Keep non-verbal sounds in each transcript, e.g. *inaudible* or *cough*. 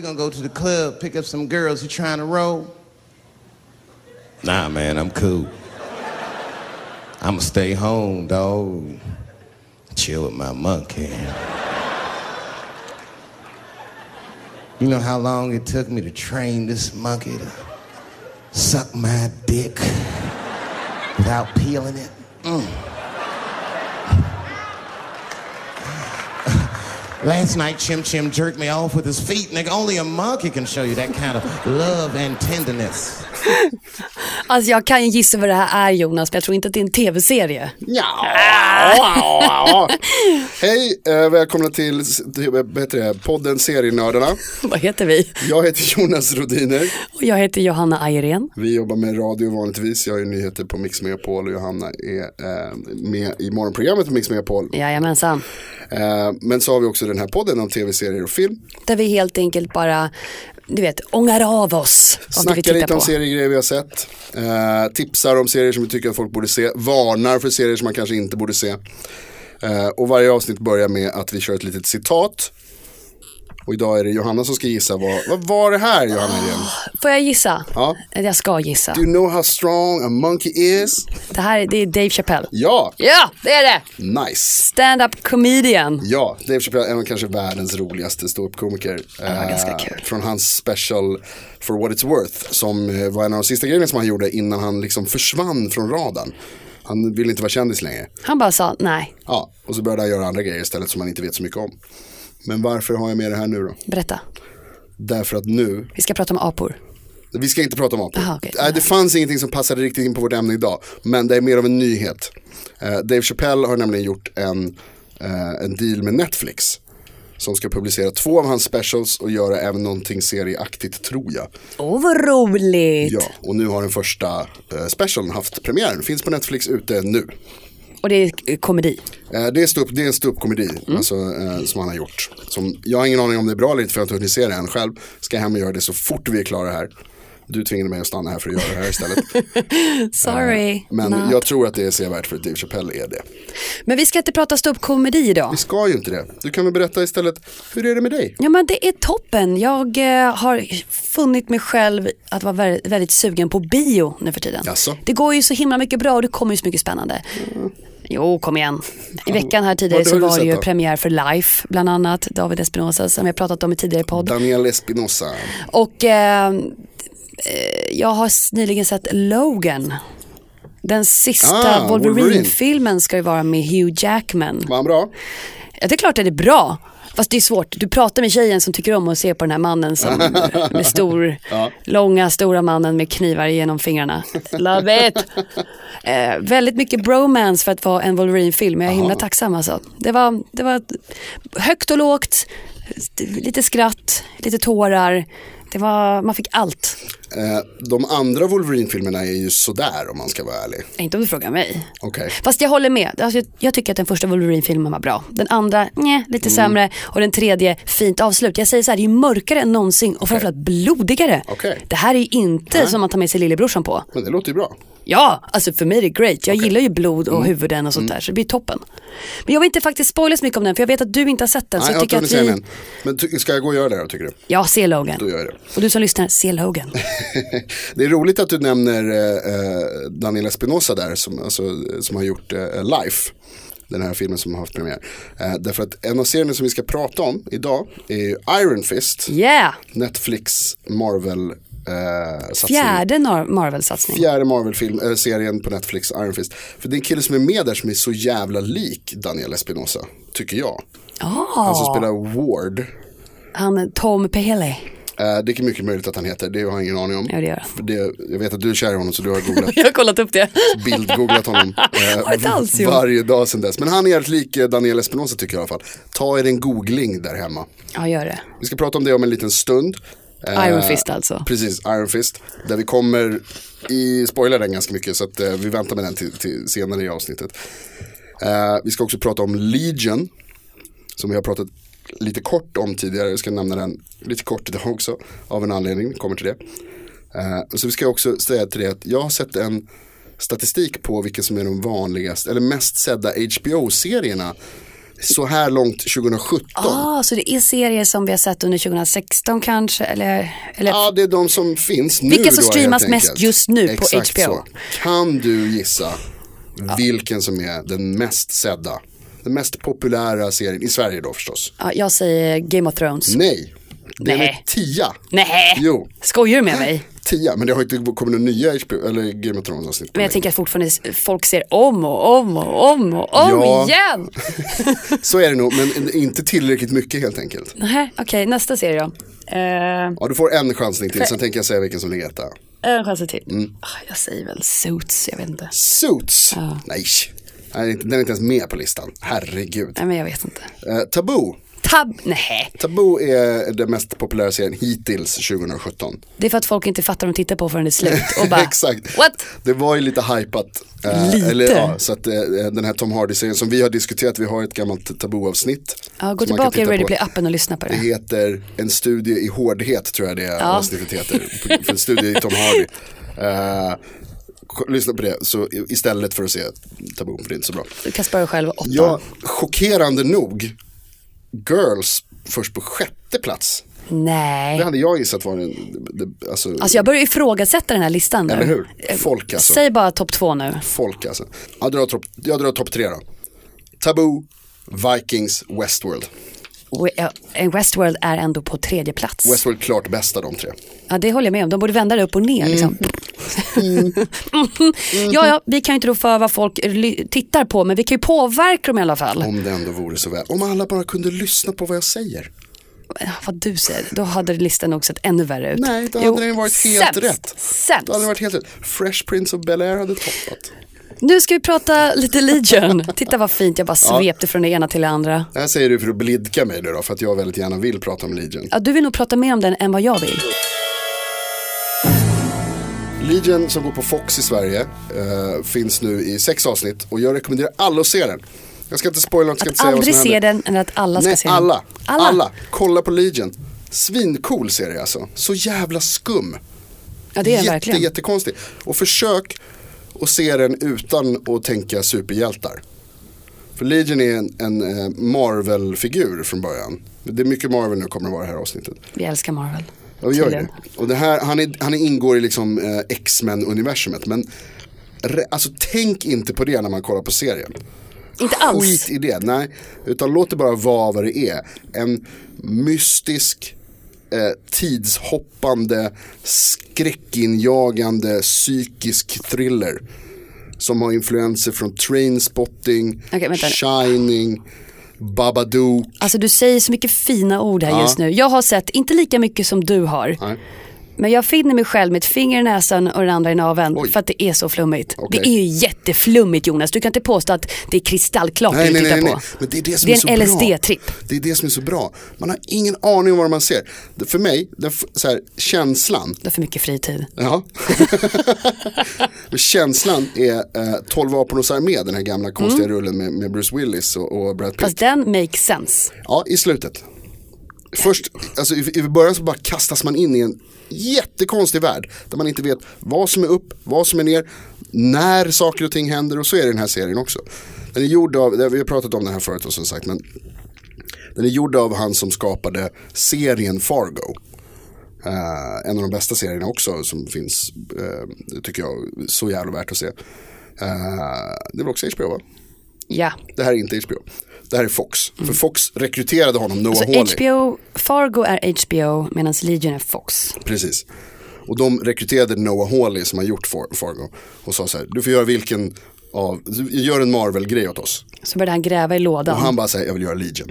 Hey, dog, we gonna go to the club, pick up some girls. You trying to roll? Nah, man, I'm cool. I'ma stay home, dog. Chill with my monkey. You know how long it took me to train this monkey to suck my dick without peeling it? Mm. Last night, Chim Chim jerked me off with his feet. Nigga, only a monkey can show you that kind of love and tenderness. *laughs* Alltså jag kan ju gissa vad det här är Jonas, men jag tror inte att det är en tv-serie. Ja. *laughs* Hej, eh, välkomna till det, podden Serienördarna. *laughs* vad heter vi? Jag heter Jonas Rodiner. Och jag heter Johanna Ayrén. Vi jobbar med radio vanligtvis. Jag är nyheter på Mix Megapol och Johanna är eh, med i morgonprogrammet på Mix Megapol. Jajamensan. Eh, men så har vi också den här podden om tv-serier och film. Där vi helt enkelt bara, du vet, ångar av oss Snackar lite om på. seriegrejer vi har sett. Eh, tipsar om serier som vi tycker att folk borde se. Varnar för serier som man kanske inte borde se. Eh, och varje avsnitt börjar med att vi kör ett litet citat. Och idag är det Johanna som ska gissa vad, vad var det här Johanna igen? Får jag gissa? Ja. Jag ska gissa. Do you know how strong a monkey is? Det här det är Dave Chappelle. Ja, Ja, det är det! nice. Stand-up comedian. Ja, Dave Chappelle är nog kanske världens roligaste ståuppkomiker. var ganska kul. Från hans special For What It's Worth. Som eh, var en av de sista grejerna som han gjorde innan han liksom försvann från radarn. Han ville inte vara kändis längre. Han bara sa nej, Ja, och så började han göra andra grejer istället som han inte vet så mycket om. Men varför har jag med det här nu då? berätta. Därför att nu, Vi ska prata om apor. vi ska inte prata om apor. Aha. Nej, det fanns ingenting som passade riktigt in på vårt ämne idag. Men det är mer av en nyhet. Eh, Dave Chappelle har nämligen gjort en, eh, en deal med Netflix. Som ska publicera två av hans specials och göra även någonting serieaktigt tror jag. Åh, vad roligt! Ja, och nu har den första eh, specialen haft premiär. Finns på Netflix ute nu. Och det är eh, komedi. Eh, det, är ståupp, det är en ståuppkomedi alltså, eh, som han har gjort. Som, jag har ingen aning om det är bra eller inte för jag har inte hunnit se det än själv. Ska hem och göra det så fort vi är klara här. Du tvingade mig att stanna här för att göra det här istället. *laughs* Sorry. Men Not. jag tror att det är sevärt för att Dave Chappelle är det. Men vi ska inte prata ståuppkomedi idag. Vi ska ju inte det. Du kan väl berätta istället, hur är det med dig? Ja men det är toppen. Jag eh, har funnit mig själv att vara väldigt, väldigt sugen på bio nu för tiden. Jaså? Det går ju så himla mycket bra och det kommer ju så mycket spännande. Jo, kom igen. I veckan här tidigare så har var det ju premiär för Life, bland annat David Espinosa som jag pratat om i tidigare podd. Daniel Espinosa. Och eh, jag har nyligen sett Logan. Den sista Ah, Wolverine. Wolverine-filmen ska ju vara med Hugh Jackman. Var han bra? Ja, det är klart att det är bra. Fast det är svårt. Du pratar med tjejen som tycker om att se på den här mannen som *laughs* med stor, långa, stora mannen med knivar genom fingrarna. Love it! Eh, väldigt mycket bromance för att vara en Wolverine-film. Jag är himla tacksam alltså. Det var, det var högt och lågt, lite skratt, lite tårar. Det var, man fick allt. Eh, de andra Wolverine-filmerna är ju sådär om man ska vara ärlig. Inte om du frågar mig. Okej. Fast jag håller med. Alltså, jag tycker att den första Wolverine-filmen var bra. Den andra, nej, lite Mm. sämre. Och den tredje, fint avslut. Jag säger så här, det är mörkare än någonsin och framförallt blodigare. Okej. Det här är ju inte som man tar med sig lillebrorsan på. Men det låter ju bra. Ja, alltså för mig är det great. Jag gillar ju blod Mm. och huvuden och sånt där, så det blir toppen. Men jag vill inte faktiskt spoila så mycket om den, för jag vet att du inte har sett den. Nej, så jag jag tycker att vi... Men ska jag gå och göra det då tycker du? Ja, se Logan. Då gör jag det. Och du som lyssnar, se Logan. *laughs* *laughs* det är roligt att du nämner eh, eh, Daniel Espinosa där som, alltså, som har gjort eh, Life. Den här filmen som har haft premiär. Eh, därför att en av serierna som vi ska prata om idag är Iron Fist. Yeah! Netflix Marvel eh. Fjärde Marvel-satsning. Fjärde Marvel-serien på Netflix, Iron Fist. För det är en kille som är med där som är så jävla lik Daniel Espinosa, tycker jag. Han som spelar Ward. han Tom Pelé. Eh, det är mycket möjligt att han heter, det har jag ingen aning om. Ja, det gör. För det, jag vet att du är kär i honom så du har googlat, *laughs* Jag har kollat upp det. bildgooglat honom *laughs* eh, alls varje dag sedan dess. Men han är jävligt lik eh, Daniel Espinosa tycker jag i alla fall. Ta er en googling där hemma. Ja, gör det. Vi ska prata om det om en liten stund. Eh, Iron Fist alltså. Precis, Iron Fist. Där vi kommer i, spoila den ganska mycket så att vi väntar med den till, till senare i avsnittet. Vi ska också prata om Legion. Som vi har pratat lite kort om tidigare. Jag ska nämna den lite kort idag också. Av en anledning, kommer till det. Eh, så vi ska också säga till det att jag har sett en statistik på vilka som är de vanligaste, eller mest sedda HBO-serierna. Så här långt 2017. Ah, så det är serier som vi har sett under 2016 kanske? Eller, eller Ja, det är de som finns nu Vilka som då, streamas mest enkelt. just nu på Exakt HBO? Så. Kan du gissa vilken som är den mest sedda? Den mest populära serien i Sverige då förstås. ja, jag säger Game of Thrones. Nej, den Nej. är tia. Nej, Jo. skojar du med mig? *laughs* Tia, men det har inte kommit några nya HBO, eller Game of Thrones avsnitt. Men jag tänker att fortfarande folk ser om och om och om och om Ja. igen. *laughs* Så är det nog, men inte tillräckligt mycket helt enkelt. Nej, Okej, nästa serie då. Eh, Ja, du får en chansning till, sen tänker jag säga vilken som ligger etta. en chans till. Mm. Ah, jag säger väl Suits, jag vet inte. Suits, nej. Den är inte- den är inte ens med på listan, herregud. Nej men jag vet inte. Eh, Taboo, Tab, nej. Taboo är den mest populära serien hittills 2017. Det är för att folk inte fattar vad de tittar på förrän det är slut. Och *laughs* bara, Exakt. what? Det var ju lite hypat. eh, Lite? Eller, ja, så att eh, den här Tom Hardy-serien som vi har diskuterat, vi har ett gammalt tabu-avsnitt. Ja, gå tillbaka i Ready på. Play appen och lyssna på Det det. heter En studie i hårdhet tror jag det avsnittet heter. För- en studie i Tom Hardy. K- *laughs* lyssna på det så istället för att se Taboo, för det är inte så bra. Spara själv åtta. Ja, chockerande nog, Girls först på sjätte plats. Nej. Det hade jag gissat var en, det, alltså, Alltså jag börjar ifrågasätta den här listan nu. Eller hur? Folk alltså. Säg bara topp två nu. folk alltså. Jag drar topp, topp tre då. Taboo, Vikings, Westworld. Ja, eh, Westworld är ändå på tredje plats. Westworld klart bäst av de tre. Ja, det håller jag med om. De borde vända det upp och ner. Liksom. Mm. *laughs* ja, ja, vi kan ju inte rå för vad folk tittar på, men vi kan ju påverka dem i alla fall. Om det ändå vore så väl. Om alla bara kunde lyssna på vad jag säger. Vad du säger, då hade listan nog sett ännu värre ut. Nej, då hade den varit helt sämst, rätt. Sämst. Då hade det varit helt rätt. Fresh Prince of Bel-Air hade toppat. Nu ska vi prata lite Legion. Titta vad fint, jag bara svepte från det ena till det andra. Det här säger du för att blidka mig nu då, för att jag väldigt gärna vill prata om Legion. Ja, du vill nog prata mer om den än vad jag vill. Legion som går på Fox i Sverige eh, finns nu i sex avsnitt och jag rekommenderar alla att se den. Jag ska inte spoila, jag ska Att inte säga vad aldrig som se händer. den eller att alla ska Nej, se den. alla. Alla. alla. Kolla på Legion. Svincool serie alltså. Så jävla skum. Ja, det är Jätte, verkligen. Jättekonstig. Och försök att se den utan att tänka superhjältar. För Legion är en, en eh, Marvel-figur från början. Det är mycket Marvel nu kommer det vara i det här avsnittet. Vi älskar Marvel. Ja, vi gör det. Och det här, han, är, han ingår i liksom eh, X-Men-universumet. Men re, alltså tänk inte på det när man kollar på serien. Inte alls. Skit i det, nej. Utan låt det bara vara vad det är. En mystisk, eh, tidshoppande, skräckinjagande, psykisk thriller. Som har influenser från Trainspotting, vänta. Shining, Babadook. Alltså du säger så mycket fina ord här Ja. just nu. Jag har sett, inte lika mycket som du har. Nej. Men jag finner mig själv med ett finger i näsan och den andra i naveln Oj. för att det är så flummigt. Okej. Det är ju jätteflummigt Jonas, du kan inte påstå att det är kristallklart Nej, det du nej, tittar nej. på. Men det är det som Det är är, en. LSD-tripp. Det är det som är så bra. Man har ingen aning om vad man ser. För mig, den, så här, känslan. Du har för mycket fritid. Ja. *laughs* Men känslan är eh, 12 apor hos armé, den här gamla konstiga rullen med, med Bruce Willis och, och Brad Pitt. Fast den makes sense. Ja, i slutet. Först, alltså i, i början så bara kastas man in i en jättekonstig värld. Där man inte vet vad som är upp, vad som är ner, när saker och ting händer och så är det den här serien också. Den är gjord av, vi har pratat om den här förut och som sagt, men den är gjord av han som skapade serien Fargo. Eh, en av de bästa serierna också som finns, uh, tycker jag, så jävla värt att se. Eh, det var också HBO va? Ja. Det här är inte HBO. Det här är Fox. För Fox rekryterade honom, Noah Mm. Så Hawley. HBO, Fargo är HBO medan Legion är Fox. Precis. Och de rekryterade Noah Hawley som har gjort Far- Fargo. Och sa så här, du får göra vilken av, gör en Marvel-grej åt oss. Så började han gräva i lådan. Och han bara säger, jag vill göra Legion.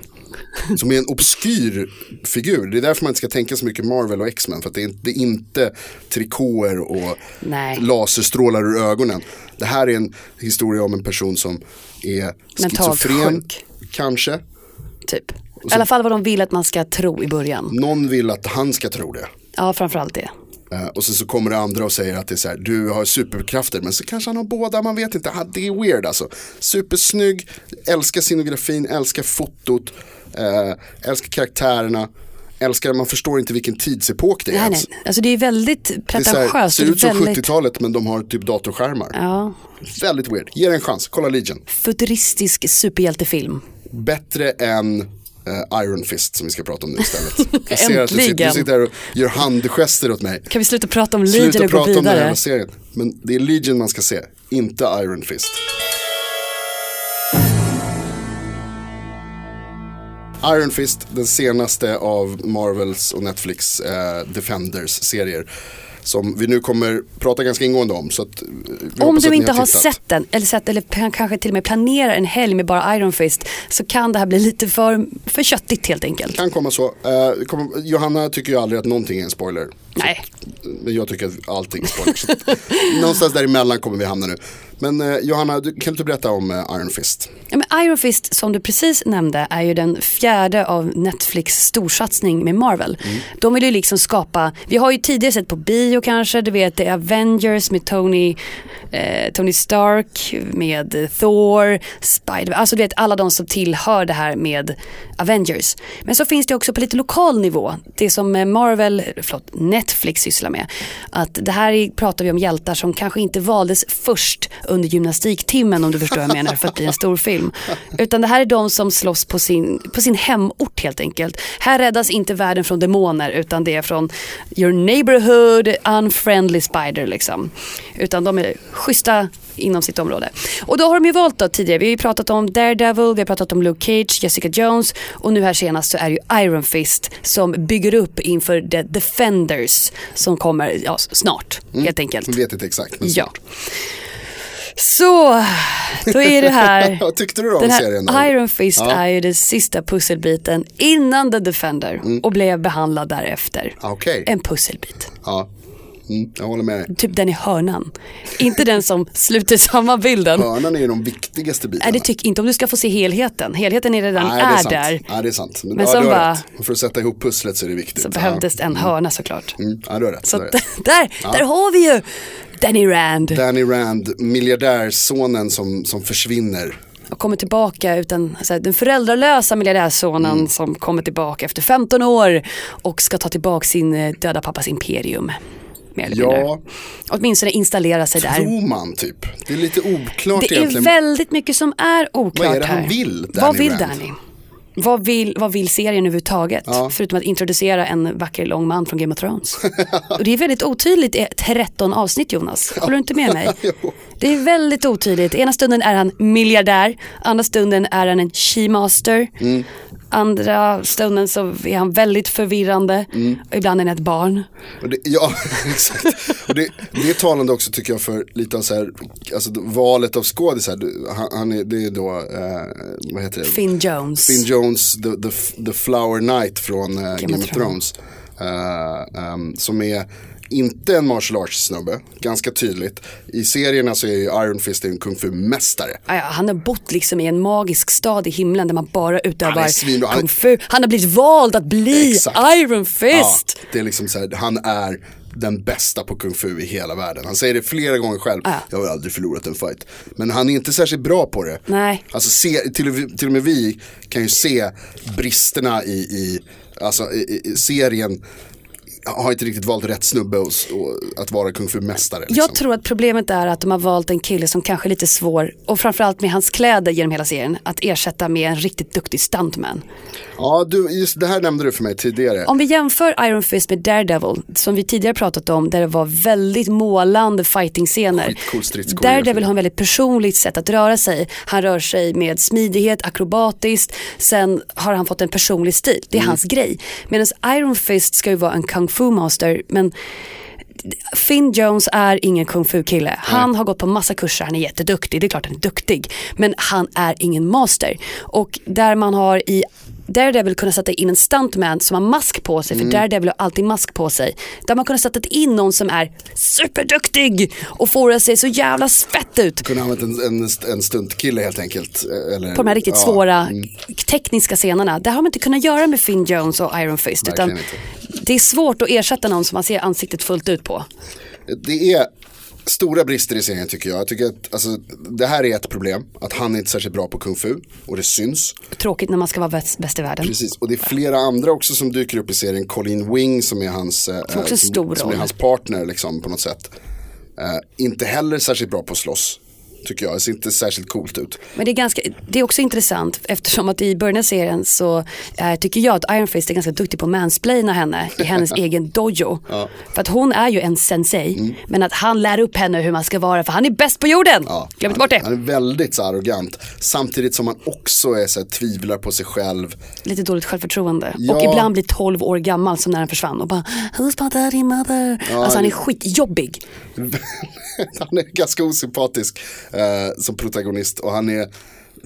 som är en obskyr figur. Det är därför man inte ska tänka så mycket Marvel och X-Men. För att det är, det är inte trikåer och Nej. laserstrålar ur ögonen. Det här är en historia om en person som är Mentalt schizofren. Kanske. Typ. I alla fall vad de vill att man ska tro i början. Någon vill att han ska tro det. Ja, framförallt det. Eh, och sen så kommer det andra och säger att det är så här, du har superkrafter, men så kanske han har båda, man vet inte. Han- Det är weird alltså. Supersnygg, älskar scenografin, älskar fotot, eh, älskar karaktärerna, älskar, man förstår inte vilken tidsepok det är Nej, nej. Alltså det är väldigt Det är så här, pretentiöst. ser ut som väldigt 70-talet men de har typ datorskärmar. Ja, Väldigt weird, ge det en chans, kolla Legion. futuristisk superhjältefilm. Bättre än eh, Iron Fist som vi ska prata om nu istället. *laughs* Jag ser att du sitter, du sitter här och gör handgester åt mig. Kan vi sluta prata om Legion Sluta och gå prata om den här vidare? serien. Men det är Legion man ska se, inte Iron Fist. Iron Fist, den senaste av Marvels och Netflix eh, Defenders-serier. Som vi nu kommer prata ganska ingående om. Så att, eh, Om du inte har tittat. sett den, eller, sett, eller kanske till och med planerar en helg med bara Iron Fist, så kan det här bli lite för, för köttigt helt enkelt. Kan komma så. Eh, kommer, Johanna tycker ju aldrig att någonting är en spoiler. Nej, Men jag tycker att allting är spoiler. Så *laughs* någonstans däremellan kommer vi hamna nu. Men eh, Johanna, du, kan du berätta om eh, Iron Fist? ja, men Iron Fist som du precis nämnde är ju den fjärde av Netflix storsatsning med Marvel. Mm. De vill ju liksom skapa, vi har ju tidigare sett på bio kanske, du vet det är Avengers med Tony, eh, Tony Stark, med Thor, Spider, alltså du vet alla de som tillhör det här med Avengers. Men så finns det också på lite lokal nivå, det som eh, Marvel, förlåt, Netflix sysslar med. Att det här är, pratar vi om hjältar som kanske inte valdes först under gymnastiktimmen om du förstår vad jag menar för att bli en stor film. Utan det här är de som slåss på sin, på sin hemort helt enkelt. Här räddas inte världen från demoner utan det är från your neighborhood unfriendly spider liksom. Utan de är schyssta inom sitt område. Och då har de ju valt då tidigare, vi har ju pratat om Daredevil, vi har pratat om Luke Cage, Jessica Jones och nu här senast så är det ju Iron Fist som bygger upp inför The Defenders som kommer ja, snart helt enkelt. Jag vet inte exakt, men Ja. Så, då är det här. *laughs* Vad tyckte du om Den serien? Då? här Iron Fist Ja. är ju den sista pusselbiten innan The Defender och blev behandlad därefter. Ah, Okej, En pusselbit. ja. Mm, jag håller med dig. Typ den i hörnan. inte den som sluter *laughs* samman bilden. Hörnan är ju de viktigaste bitarna. Nej, det tycker inte om du ska få se helheten. Helheten är redan Nej, är, där. Ja, det är sant. Men, Men ja, som bara- För att sätta ihop pusslet så är det viktigt. Så Ja. behövdes en hörna såklart. Mm, ja, du har rätt. Så har att, rätt. *laughs* där, där har vi ju Danny Rand. Danny Rand, miljardärsonen som, som försvinner. och kommer tillbaka utan så här, den föräldralösa miljardärsonen Mm. som kommer tillbaka efter 15 år och ska ta tillbaka sin eh, döda pappas imperium. Mer eller mindre. Ja, Åtminstone installera sig där. tror man typ. Det är lite oklart Det är egentligen. väldigt mycket som är oklart Vad är det han här. vill, Danny Vad vill Rand? Danny? Vad vill, vad vill serien överhuvudtaget? Ja. Förutom att introducera en vacker lång man från Game of Thrones. *laughs* och det är väldigt otydligt i 13 avsnitt Jonas. Håller du inte med mig? *laughs* Det är väldigt otydligt. Ena stunden är han miljardär, andra stunden är han en she-master. Mm. Andra stunden så är han väldigt förvirrande. Mm. Ibland är han ett barn. Det, ja, *laughs* exakt. Och det, det är talande också tycker jag för lite av så här, alltså valet av skådisar. Han, han är, det är då, eh, vad heter det? Finn Jones. Finn Jones, the, the, the Flower Knight från eh, Game, of of Thrones. Eh, ehm, som är inte en martial arts snubbe, ganska tydligt. I serierna så är ju Iron Fist en kung fu-mästare. Ja, ja, han har bott liksom i en magisk stad i himlen där man bara utövar Han är svin- kung fu. Han har blivit vald att bli Exakt. Iron Fist. Ja, det är liksom så här, han är den bästa på kung fu i hela världen. Han säger det flera gånger själv. Ja. Jag har aldrig förlorat en fight. Men han är inte särskilt bra på det. Nej. Alltså se, till, och- till och med vi kan ju se bristerna i, i, alltså, i, i serien. Har inte riktigt valt rätt snubbe och, och att vara kung fu-mästare. Liksom. Jag tror att problemet är att de har valt en kille som kanske är lite svår, och framförallt med hans kläder genom hela serien, att ersätta med en riktigt duktig stuntman. Ja, du, just det här nämnde du för mig tidigare. Om vi jämför Iron Fist med Daredevil, som vi tidigare pratat om, där det var väldigt målande fighting-scener. Daredevil har en väldigt personligt sätt att röra sig. Han rör sig med smidighet, akrobatiskt. Sen har han fått en personlig stil. Det är hans grej. Medan Iron Fist ska ju vara en kung fu master. Men Finn Jones är ingen kung fu kille. Han har gått på massa kurser, han är jätteduktig. Det är klart han är duktig. Men han är ingen master. Och där man har i Daredevil kunde sätta in en stuntman som har mask på sig, för Mm. Daredevil har alltid mask på sig. Där man kunde sätta in någon som är superduktig och får det se så jävla fett ut. Kunde använt en, en, en stuntkille helt enkelt. Eller, På de här riktigt ja, svåra mm, tekniska scenerna. Det har man inte kunnat göra med Finn Jones och Iron Fist. Utan det är svårt att ersätta någon som man ser ansiktet fullt ut på. Det är stora brister i serien tycker jag. Jag tycker att alltså, det här är ett problem. Att han är inte särskilt bra på kung fu. Och det syns. Tråkigt när man ska vara bäst, bäst i världen. Precis. Och det är flera andra också som dyker upp i serien. Colleen Wing som är hans, eh, Som en stor som är hans partner liksom, på något sätt. Eh, inte heller särskilt bra på att slåss. Tycker jag. Det ser inte särskilt coolt ut. Men det är, ganska, det är också intressant eftersom att i början av serien så eh, tycker jag att Iron Fist är ganska duktig på att mansplaina henne i hennes *laughs* egen dojo. För att hon är ju en sensei Mm. men att han lär upp henne hur man ska vara för han är bäst på jorden. Glöm inte bort det. Han är väldigt så arrogant. Samtidigt som han också är så här, tvivlar på sig själv. Lite dåligt självförtroende. Ja. Och ibland blir 12 år gammal som när han försvann och bara Who's my daddy mother? alltså han är skitjobbig. *laughs* han är ganska osympatisk eh, som protagonist och han är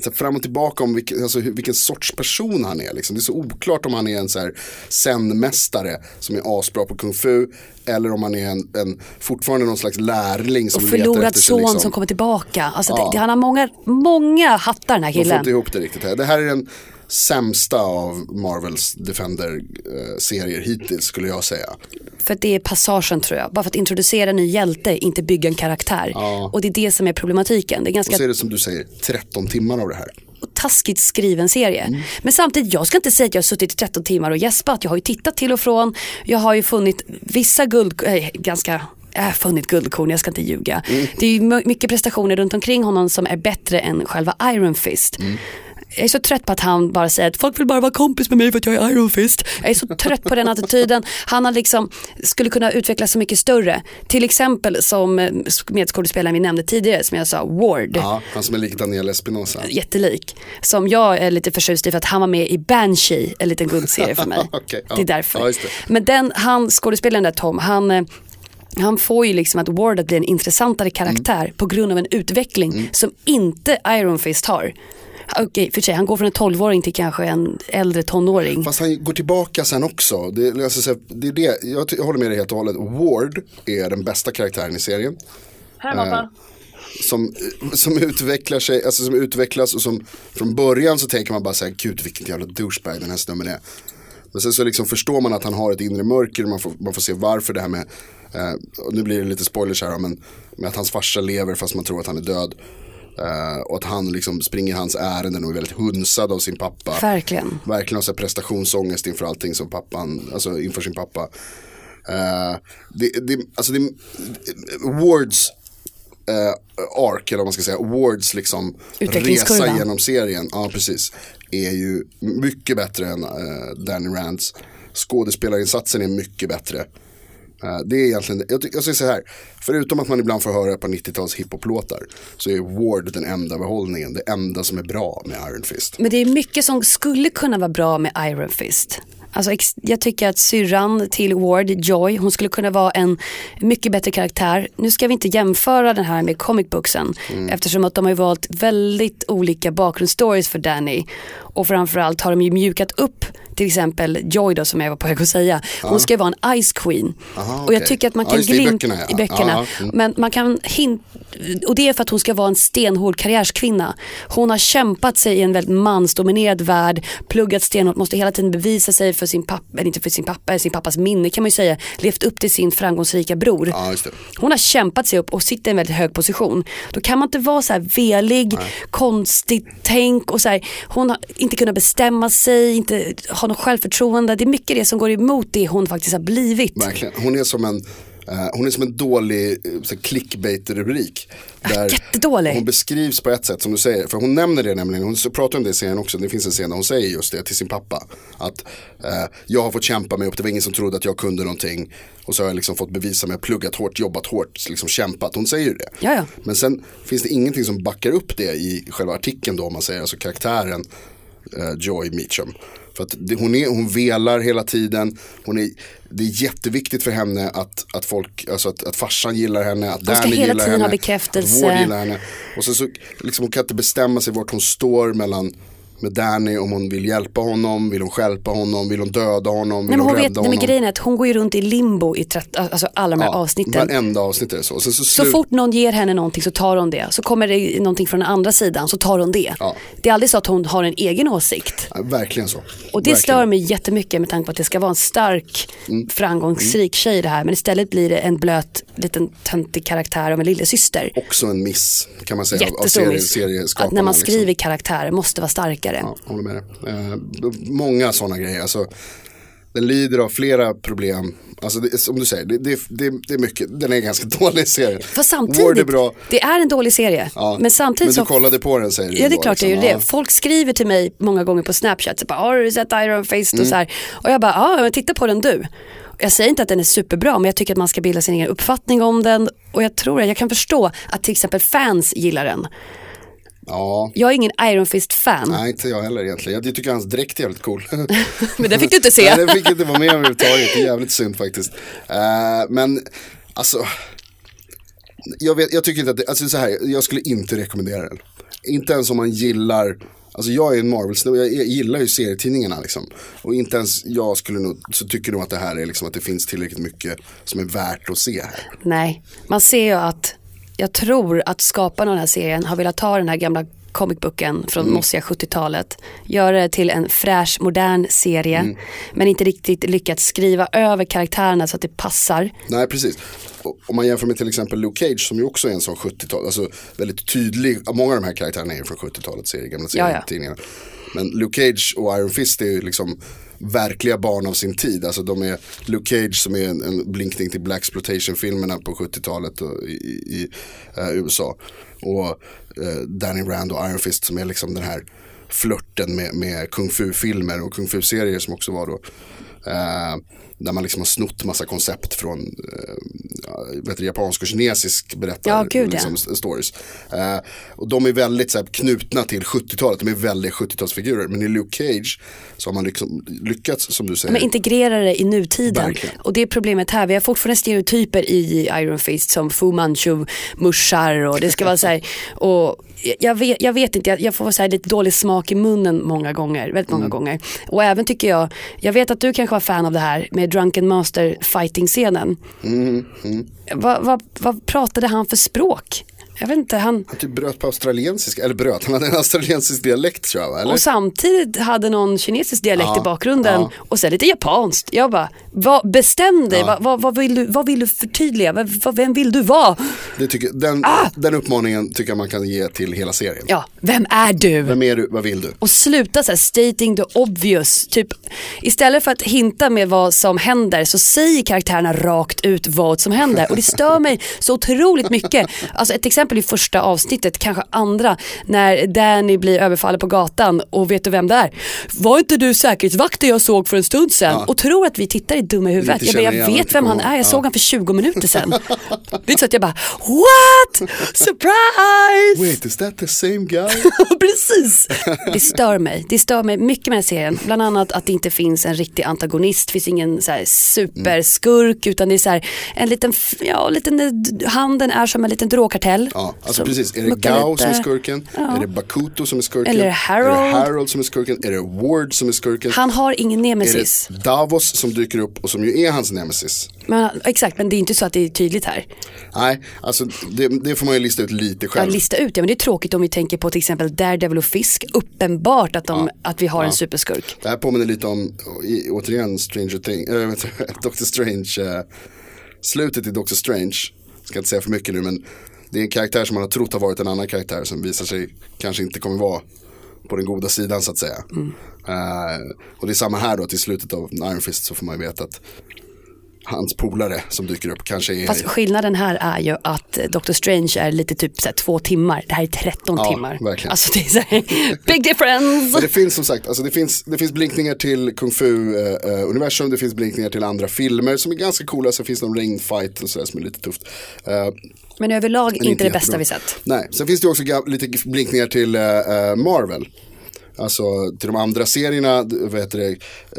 så fram och tillbaka om vilken, alltså, vilken sorts person han är. Liksom. Det är så oklart om han är en så här zen-mästare som är asbra på kung fu eller om han är en, en fortfarande någon slags lärling som Och letar förlorad efter sig. son Liksom. som kommer tillbaka. Alltså Ja. det, han har många, många hattar den här De får killen. inte ihop det riktigt här. Det här är den sämsta av Marvels Defender-serier hittills skulle jag säga. För att det är passagen tror jag. Bara för att introducera en ny hjälte, inte bygga en karaktär. Och det är det som är problematiken. Det är Och ganska så är det som du säger, 13 timmar av det här. taskigt skriven serie. Men samtidigt, jag ska inte säga att jag har suttit i 13 timmar och gäspat. Jag har ju tittat till och från. Jag har ju funnit vissa guld, äh, ganska jag har funnit guldkorn, jag ska inte ljuga. Det är ju mycket prestationer runt omkring honom som är bättre än själva Iron Fist. Jag är så trött på att han bara säger att folk vill bara vara kompis med mig för att jag är Iron Fist. Jag är så trött på den attityden. Han har liksom, skulle kunna utvecklas så mycket större. Till exempel som medskådespelaren vi nämnde tidigare som jag sa, Ward Ja, han som är lik Daniel Espinosa. jättelik. Som jag är lite förtjust i för att han var med i Banshee, en liten guldserie för mig. *laughs* Okej, ja. Det är därför. Ja, det. Men den, han, skådespelaren där Tom, han, eh, han får ju liksom att Ward att bli en intressantare karaktär Mm. på grund av en utveckling som inte Iron Fist har. Okej, för sig, han går från en 12-åring till kanske en äldre tonåring. Fast han går tillbaka sen också. Det, alltså, så här, det är det. Jag, jag håller med dig helt och hållet. Ward är den bästa karaktären i serien. Eh, som, som utvecklar sig, alltså som utvecklas och som från början så tänker man bara så här, gud vilken jävla douchebag den här snubben är. Men sen så liksom förstår man att han har ett inre mörker, man får, man får se varför det här med, eh, nu blir det lite spoilers här men med att hans farsa lever fast man tror att han är död. Eh, och att han liksom springer hans ärenden och är väldigt hunsad av sin pappa. Verkligen. Verkligen har så prestationsångest inför allting som pappan, alltså inför sin pappa. Eh, det, det, alltså det, Wards eh, arc, eller vad man ska säga, Wards liksom resa genom serien, ja precis, är ju mycket bättre än eh, Danny Rands. Skådespelarinsatsen är mycket bättre. Eh, det är egentligen, jag, jag säger så här, förutom att man ibland får höra på 90-tals hiphop-låtar så är Ward den enda behållningen, det enda som är bra med Iron Fist. Men det är mycket som skulle kunna vara bra med Iron Fist. Alltså, jag tycker att syrran till Ward, Joy, hon skulle kunna vara en mycket bättre karaktär. Nu ska vi inte jämföra den här med comic booksen eftersom att de har valt väldigt olika bakgrundsstories för Danny. Och framförallt har de ju mjukat upp till exempel Joy då som jag var på väg att säga. Hon ska ju vara en Ice Queen. Aha, Och jag tycker att man Ja, kan just det, i böckerna, ja. i böckerna. Ja, mm. Men man kan hint och det är för att hon ska vara en stenhård karriärskvinna. Hon har kämpat sig i en väldigt mansdominerad värld, pluggat stenhårt, måste hela tiden bevisa sig för sin pappa, eller inte för sin pappa, sin pappas minne kan man ju säga, levt upp till sin framgångsrika bror. Ja. Hon har kämpat sig upp och sitter i en väldigt hög position. Då kan man inte vara så här velig, konstigt tänk och så här, hon har inte kunnat bestämma sig, inte ha något självförtroende. Det är mycket det som går emot det hon faktiskt har blivit. Verkligen. Hon är som en, eh, hon är som en dålig eh, clickbait-rubrik. Där jättedålig. Hon beskrivs på ett sätt som du säger. För hon nämner det nämligen, hon pratar om det i serien också. Det finns en scen där hon säger just det till sin pappa. Att eh, jag har fått kämpa mig upp, det var ingen som trodde att jag kunde någonting. Och så har jag liksom fååt bevisa mig, pluggat hårt, jobbat hårt, liksom kämpat. Hon säger ju det. Ja, ja. Men sen finns det ingenting som backar upp det i själva artikeln då, om man säger, alltså karaktären eh, Joy Meacham. För att det, hon, är, hon velar hela tiden, hon är, det är jätteviktigt för henne att, att folk, alltså att, att farsan gillar henne, att ska Danny hela gillar tiden henne, ha bekräftelse. att Ward gillar henne. Och sen så, liksom hon kan inte bestämma sig vart hon står mellan med Danny om hon vill hjälpa honom, vill hon stjälpa honom, vill hon döda honom, vill Nej, men hon hon vet, rädda nej, men honom. grejen är att hon går ju runt i limbo i 30, alltså alla de här avsnitten. Varenda avsnitt är så. Sen så, Så slut- fort någon ger henne någonting så tar hon det. Så kommer det någonting från den andra sidan så tar hon det. Ja. Det är aldrig så att hon har en egen åsikt. Ja, verkligen så. Och det verkligen. stör mig jättemycket med tanke på att det ska vara en stark, Mm. framgångsrik tjej det här. Men istället blir det en blöt, liten töntig karaktär av en lillasyster. Också en miss kan man säga av- av Jättestor serie, miss. Att när man liksom. skriver karaktärer måste vara starkare. Ja, håller med dig. Eh, många sådana grejer. Alltså, den lider av flera problem. Alltså det, som du säger, det, det, det, det är mycket. Den är en ganska *laughs* dålig serie. För samtidigt, bra. det är en dålig serie. Ja, Men samtidigt men du kollade på den säger du Ja det är klart jag liksom. gör det. Folk skriver till mig många gånger på Snapchat, så bara, har du sett Iron Fist Mm. och så här. Och jag bara, ja men titta på den du. Jag säger inte att den är superbra men jag tycker att man ska bilda sin egen uppfattning om den. Och jag tror att jag kan förstå att till exempel fans gillar den. Ja, Jag är ingen Iron Fist-fan. nej inte jag heller egentligen. Jag tycker hans dräkt är jävligt cool. *laughs* Men den fick du inte se. *laughs* Nej, den fick inte vara med överhuvudtaget. Det är jävligt synd faktiskt. Eh, men alltså, jag, vet, jag tycker inte att det, alltså så här, jag skulle inte rekommendera den. Inte ens om man gillar, alltså jag är en marvel snubbe jag, jag gillar ju serietidningarna liksom. Och inte ens jag skulle nog, så tycker nog att det här är liksom att det finns tillräckligt mycket som är värt att se här. Nej, man ser ju att jag tror att skaparna av den här serien har velat ta den här gamla comicbooken från Mm. mossiga 70-talet, göra det till en fräsch, modern serie, Mm. men inte riktigt lyckats skriva över karaktärerna så att det passar. Nej, precis. Om man jämför med till exempel Luke Cage som ju också är en sån 70-tal, alltså väldigt tydlig, många av de här karaktärerna är från 70-talet, serie, gamla Ja, ja. serietidningar. Men Luke Cage och Iron Fist är ju liksom verkliga barn av sin tid. Alltså de är Luke Cage som är en, en blinkning till Black filmerna på 70-talet och i, i, i eh, USA. Och Eh, Danny Rand och Iron Fist som är liksom den här flörten med, med kung fu-filmer och kung fu-serier som också var då. Eh, där man liksom har snott massa koncept från eh, ja, vet du, japansk och kinesisk berättar Ja, gud, ja. liksom, stories. Eh, och de är väldigt så här, knutna till 70-talet, de är väldigt 70-talsfigurer. Men i Luke Cage så har man liksom lyckats, som du säger. Men integrera det i nutiden. Verkligen. Och det är problemet här, vi har fortfarande stereotyper i Iron Fist som Fu Manchu muschar och det ska vara så här, och jag vet, jag vet inte, jag, jag får så lite dålig smak i munnen många gånger, väldigt Mm. många gånger. Och även tycker jag, jag vet att du kanske var fan av det här med Drunken Master fighting-scenen. Mm, Vad, vad, vad pratade han för språk? Jag vet inte, han... Han typ bröt på australiensiska, eller bröt, han hade en australiensisk dialekt tror jag? Eller? Och samtidigt hade någon kinesisk dialekt Ja, i bakgrunden ja. och sen lite japanskt. Jag bara, vad, bestäm dig, Ja. vad, vad, vad, vill du, vad vill du förtydliga, vad, vad, vem vill du vara? Det tycker, den, Ah! den uppmaningen tycker jag man kan ge till hela serien. Ja, vem är du? Vem är du, vad vill du? Och sluta så här, stating the obvious. Typ, istället för att hinta med vad som händer så säger karaktärerna rakt ut vad som händer. Och det stör mig så otroligt mycket. Alltså ett exempel i första avsnittet, kanske andra, när Danny blir överfallen på gatan och vet du vem det är? Var inte du säkerhetsvakten jag såg för en stund sedan? Och tror att vi tittar i dumma huvudet. Lite Jag, bara, jag vet vem han är, jag ja. såg han för 20 minuter sedan. *laughs* Det är inte så att jag bara, what? Surprise! Wait, is that the same guy? *laughs* Precis. Det stör mig. Det stör mig mycket med den serien. Bland annat att det inte finns en riktig antagonist. Det finns ingen så här superskurk utan det är så här en liten, ja, liten, handen är som en liten drogkartell. Ja, alltså som precis. Är det Gao lite. som är skurken? Ja. Är det Bakuto som är skurken? Eller Harold? Är det Harold som är skurken? Är det Ward som är skurken? Han har ingen är nemesis. det Davos som dyker upp och som ju är hans nemesis? Men, exakt, men det är inte så att det är tydligt här. Nej, alltså det, det får man ju lista ut lite själv. lista ut, ja men det är tråkigt om vi tänker på till exempel Daredevil och Fisk. Uppenbart att, de, att vi har en superskurk. Det här påminner lite om, återigen, Stranger Things, *laughs* äh, Doctor Strange, eh, slutet i Doctor Strange, ska inte säga för mycket nu men det är en karaktär som man har trott har varit en annan karaktär som visar sig kanske inte kommer vara på den goda sidan så att säga. Eh, och det är samma här då, till slutet av Iron Fist så får man ju veta att hans polare som dyker upp kanske är Fast skillnaden här är ju att eh, Doctor Strange är lite typ så här, två timmar. Det här är 13 Ja, timmar. verkligen. Alltså det är så här, *laughs* big difference. Men det finns som sagt, alltså det finns, det finns blinkningar till Kung Fu-universum, det finns blinkningar till andra filmer som är ganska coola, så finns det någon rainfight och sådär som är lite tufft. Eh, Men överlag men inte det bästa vi sett. Nej, sen finns det också lite blinkningar till eh, Marvel. Alltså till de andra serierna, vad heter det,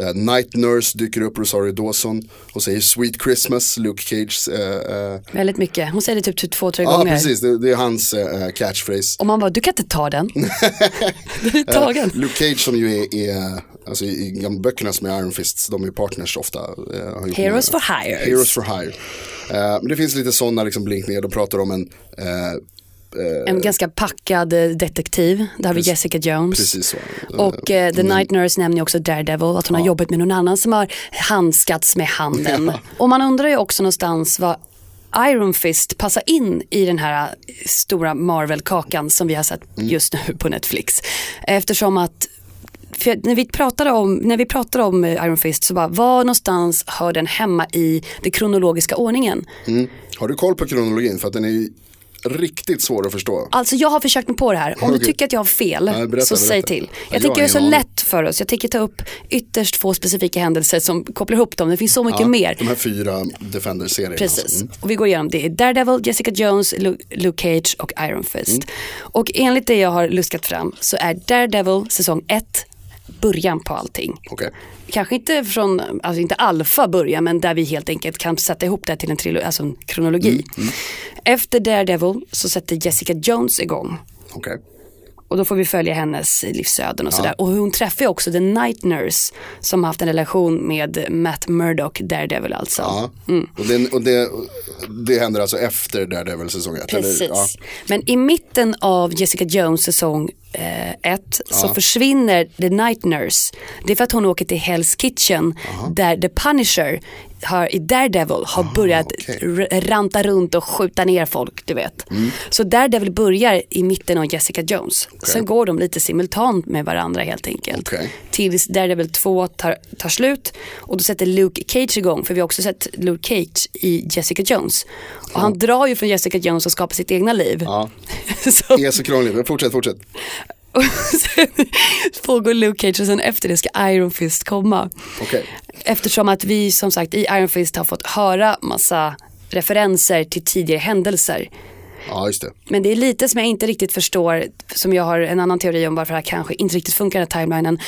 eh, Night Nurse dyker upp, Rosario Dawson och säger Sweet Christmas, Luke Cage. eh, eh, Väldigt mycket. Hon säger det typ två, tre Ja gånger. precis, det, det är hans catchphrase. Och man bara, du kan inte ta den. *laughs* den är tagen. Luke Cage som ju är, är alltså i i gamla böckerna som är Iron Fists, de är partners ofta. Heroes många- for hires. Heroes for hire. Eh, men det finns lite sådana liksom blinkningar, de pratar om en, eh, En ganska packad eh, detektiv. Där har vi Jessica Jones. precis så. Och eh, The Night Nurse nämner också Daredevil, att hon har jobbat med någon annan som har handskats med handen. Och man undrar ju också någonstans vad Iron Fist passar in i den här eh, stora Marvel-kakan som vi har sett just nu på Netflix. Eftersom att för när, vi pratade om, när vi pratade om eh, Iron Fist så bara, var någonstans hör den hemma i den kronologiska ordningen? Mm. Har du koll på kronologin? För att den är riktigt svår att förstå. Alltså jag har försökt mig på det här. Om du tycker att jag har fel Ja, berätta, så säg berätta. till. Ja, Jag jag tänker har göra så aning. lätt för oss. Jag tänker ta upp ytterst få specifika händelser som kopplar ihop dem. Det finns så mycket mer. De här fyra Defender-serierna. Precis. alltså. Mm. Och vi går igenom det. Daredevil, Jessica Jones, Lu- Luke Cage och Iron Fist. Mm. Och enligt det jag har luskat fram så är Daredevil säsong 1 början på allting. Okej. Kanske inte från, alltså inte alfa början men där vi helt enkelt kan sätta ihop det till en, trilo- alltså en kronologi. Mm, Efter Daredevil så sätter Jessica Jones igång. Okej. Och då får vi följa hennes livsöden och sådär. Och hon träffar ju också The Night Nurse som har haft en relation med Matt Murdock, Daredevil alltså. Ja. Och, det, och det, det händer alltså efter Daredevil säsong 1? Precis. Ja. Men i mitten av Jessica Jones säsong 1 så försvinner The Night Nurse. Det är för att hon åker till Hell's Kitchen där The Punisher har, i Daredevil har börjat Ah, okej. Mm. r- ranta runt och skjuta ner folk, du vet. Så Daredevil börjar i mitten av Jessica Jones. Sen går de lite simultant med varandra helt enkelt. Okej. Tills Daredevil 2 tar, tar slut och då sätter Luke Cage igång. För vi har också sett Luke Cage i Jessica Jones. Och han drar ju från Jessica Jones och skapar sitt egna liv. Ja. *laughs* så, Det är så krångligt, fortsätt, fortsätt. *laughs* och sen pågår Luke Cage och sen efter det ska Iron Fist komma. Okej. Eftersom att vi som sagt i Iron Fist har fått höra massa referenser till tidigare händelser. Ja, just det. Men det är lite som jag inte riktigt förstår, som jag har en annan teori om varför det här kanske inte riktigt funkar den här timelinen.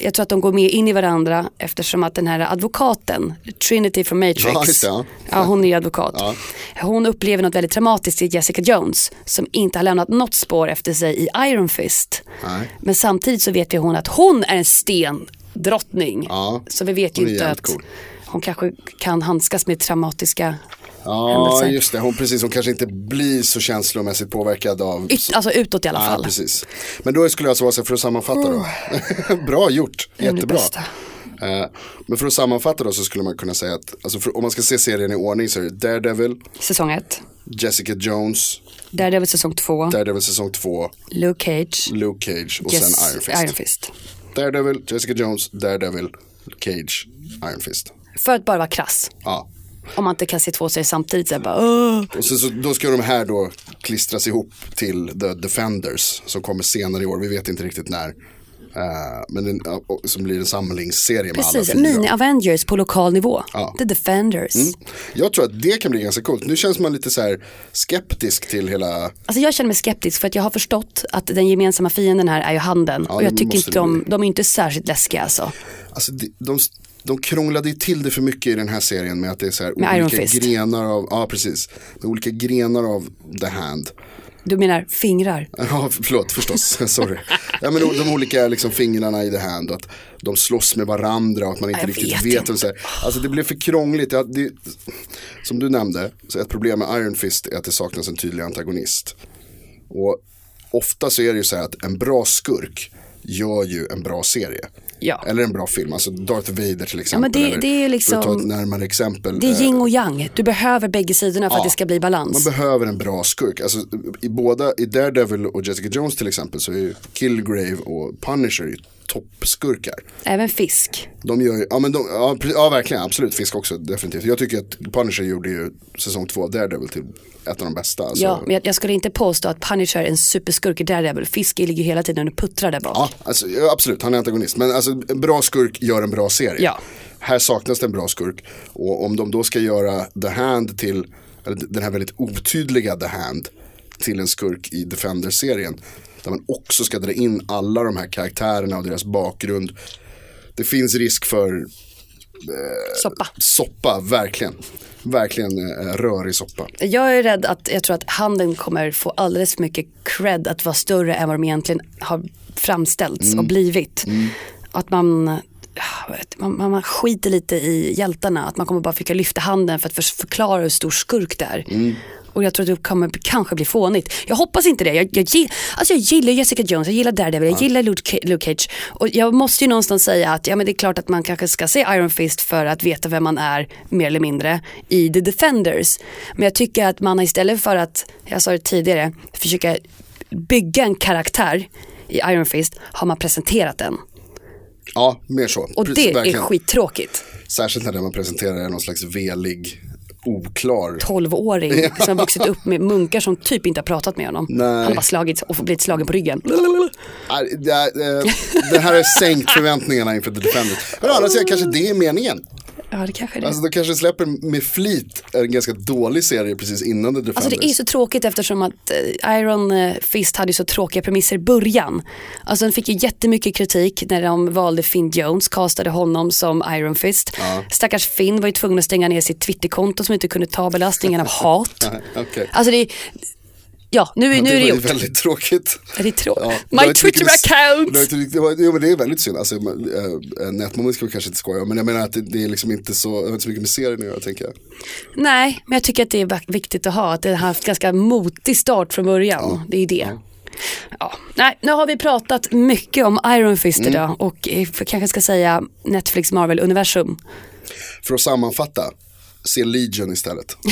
Jag tror att de går mer in i varandra eftersom att den här advokaten, Trinity från Matrix, Ja, det, ja. ja, hon är ju advokat. Ja. Hon upplever något väldigt traumatiskt i Jessica Jones som inte har lämnat något spår efter sig i Iron Fist. Nej. Men samtidigt så vet ju hon att hon är en stendrottning. Ja, Så vi vet ju inte att cool. hon kanske kan handskas med traumatiska Ja, händelser. just det. Hon, precis, hon kanske inte blir så känslomässigt påverkad av... Ut, alltså utåt i alla Ja, fall. precis. Men då skulle jag alltså vara så för att sammanfatta då. *laughs* Bra gjort, jättebra. Eh, men för att sammanfatta då så skulle man kunna säga att, alltså för, om man ska se serien i ordning så är det Daredevil, Säsong 1. Jessica Jones, Daredevil säsong 2. Daredevil säsong 2, Luke Cage. Luke Cage och Yes, sen Iron Fist. Iron Fist. Daredevil, Jessica Jones, Daredevil, Cage, Iron Fist. För att bara vara krass. Ja. Om man inte kan se två serier samtidigt så bara Åh. Och så, så, då ska de här då klistras ihop till The Defenders som kommer senare i år. Vi vet inte riktigt när. Eh, men den, ja, som blir en samlingsserie med Precis, alla fyra. mini-Avengers på lokal nivå. Ja. The Defenders. Jag tror att det kan bli ganska coolt. Nu känns man lite så här skeptisk till hela, Alltså jag känner mig skeptisk för att jag har förstått att den gemensamma fienden här är ju handeln. och jag tycker inte de, de är inte särskilt läskiga alltså. alltså de, de, de krånglade ju till det för mycket i den här serien med att det är så här Med olika grenar av, ja precis, med olika grenar av The Hand. Du menar fingrar? Ja, förlåt förstås, *laughs* sorry. Ja, men de, de olika liksom, fingrarna i hand och att de slåss med varandra och att man inte Jag riktigt vet vet. inte. Så här. Alltså det blev för krångligt. Ja, det, som du nämnde, så ett problem med Iron Fist är att det saknas en tydlig antagonist. Och ofta så är det ju så här att en bra skurk gör ju en bra serie. Ja. Eller en bra film, alltså Darth Vader till exempel. men det- det är För att ta ett liksom- närmare exempel. Det är eh, yin och yang. Du behöver bägge sidorna för att det ska bli balans. man behöver en bra skurk. Alltså, i båda, i Daredevil och Jessica Jones till exempel så är Killgrave och Punisher toppskurkar. Även fisk. De gör ju, ja men de, ja, ja verkligen, absolut, Fisk också definitivt. Jag tycker att Punisher gjorde ju säsong två av Daredevil till ett av de bästa. Alltså, Ja, men jag, jag skulle inte påstå att Punisher är en superskurk i Daredevil. Fisk ligger hela tiden och puttrar där bak. Ja, alltså, absolut, han är antagonist. Men alltså, en bra skurk gör en bra serie. Ja. Här saknas det en bra skurk. Och om de då ska göra The Hand till, eller den här väldigt otydliga The Hand till en skurk i Defender-serien. Där man också ska dra in alla de här karaktärerna och deras bakgrund. Det finns risk för Soppa. soppa, verkligen. Verkligen eh, rörig soppa. Jag är rädd att jag tror att handeln kommer få alldeles för mycket cred att vara större än vad de egentligen har framställts och blivit. Att man, man, man, man skiter lite i hjältarna, att man kommer bara försöka lyfta handen för att för, förklara hur stor skurk det är. Och jag tror att det kommer kanske bli fånigt. Jag hoppas inte det. Jag, jag, alltså jag gillar Jessica Jones, jag gillar Daredevil, jag gillar Luke Luke Cage. Och jag måste ju någonstans säga att ja, men det är klart att man kanske ska se Iron Fist för att veta vem man är mer eller mindre i The Defenders. Men jag tycker att man istället för att, jag sa det tidigare, försöka bygga en karaktär i Iron Fist har man presenterat den. Ja, mer så. Och Precis, det är verkligen. skittråkigt. Särskilt när man presenterar någon slags velig, oklar. 12-åring som har vuxit upp med munkar som typ inte har pratat med honom. Nej. Han har bara slagits och blivit slagen på ryggen. Är, eh, det här har sänkt förväntningarna inför The Defenders. Men å andra sidan kanske det är meningen. Ja det kanske är det. Alltså de kanske släpper med flit en ganska dålig serie precis innan The Defenders. Alltså det är så tråkigt eftersom att eh, Iron eh, Fist hade så tråkiga premisser i början. Alltså den fick ju jättemycket kritik när de valde Finn Jones, castade honom som Iron Fist. Stackars Finn var ju tvungen att stänga ner sitt Twitterkonto som inte kunde ta belastningen av *laughs* hat. Okej. Alltså det är, ja nu, nu är det var ju gjort. väldigt tråkigt. Är det tråkigt? Ja, det My Twitter account! det det Jo men det är väldigt synd. Alltså, äh, Netmoment ska vi kanske inte skoja om. Men jag menar att det, det är liksom inte så, det har inte så mycket med serien att göra tänker jag. Nej, men jag tycker att det är viktigt att ha, att det har haft ganska motig start från början. Det är det. Ja. Nej, nu har vi pratat mycket om Iron Fist Mm. idag och eh, kanske ska säga Netflix Marvel-universum. För att sammanfatta, se Legion istället. *laughs*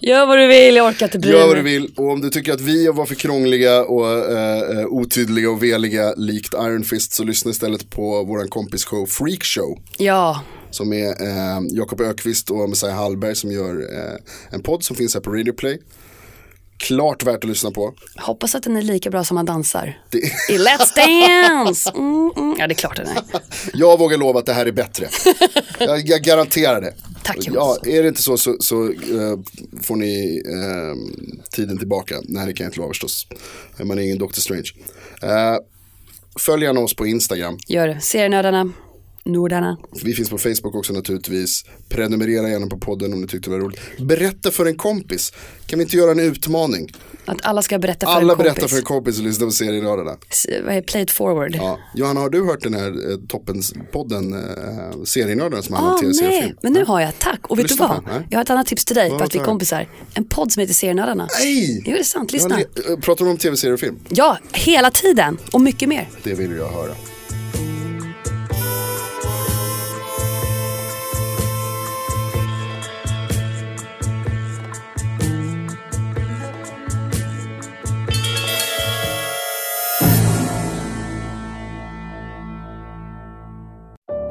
Gör vad du vill, jag orkar inte bry Gör vad du mig. vill och om du tycker att vi var för krångliga och eh, eh, otydliga och veliga likt Iron Fist så lyssna istället på våran kompis show Freak Show. Ja, Som är eh, Jakob Ökvist och Messiah Hallberg som gör eh, en podd som finns här på Radio Play. Klart värt att lyssna på. hoppas att den är lika bra som man dansar. Det, I Let's Dance! Mm, mm. Ja, det är klart den är. *laughs* jag vågar lova att det här är bättre. jag, jag garanterar det. Tack, Jonas. ja, Är det inte så så, så eh, får ni eh, tiden tillbaka. Nej det kan jag inte lova förstås. Man är ingen Doctor Strange. Eh, följ gärna oss på Instagram. Gör det. Serienördarna, Nordarna. Vi finns på Facebook också naturligtvis. Prenumerera gärna på podden om ni tyckte det var roligt. Berätta för en kompis. Kan vi inte göra en utmaning? Att alla ska berätta för Alla en kompis. berättar för en kompis och lyssnar på serienördarna. S- Vad är Play it forward? Ja. Johanna, har du hört den här eh, toppens-podden, eh, serienördarna som Ah, handlar om tv-seriefilm? nej, men nu har jag, tack. Och vet du Lyssna vad? på den, nej. Jag har ett annat tips till dig, Vad för att vi är kompisar. En podd som heter Serienördarna. Nej! Jo, det är sant. Lyssna. le- eh, Pratar de om tv-serier och film? Ja, hela tiden. Och mycket mer. Det vill jag höra.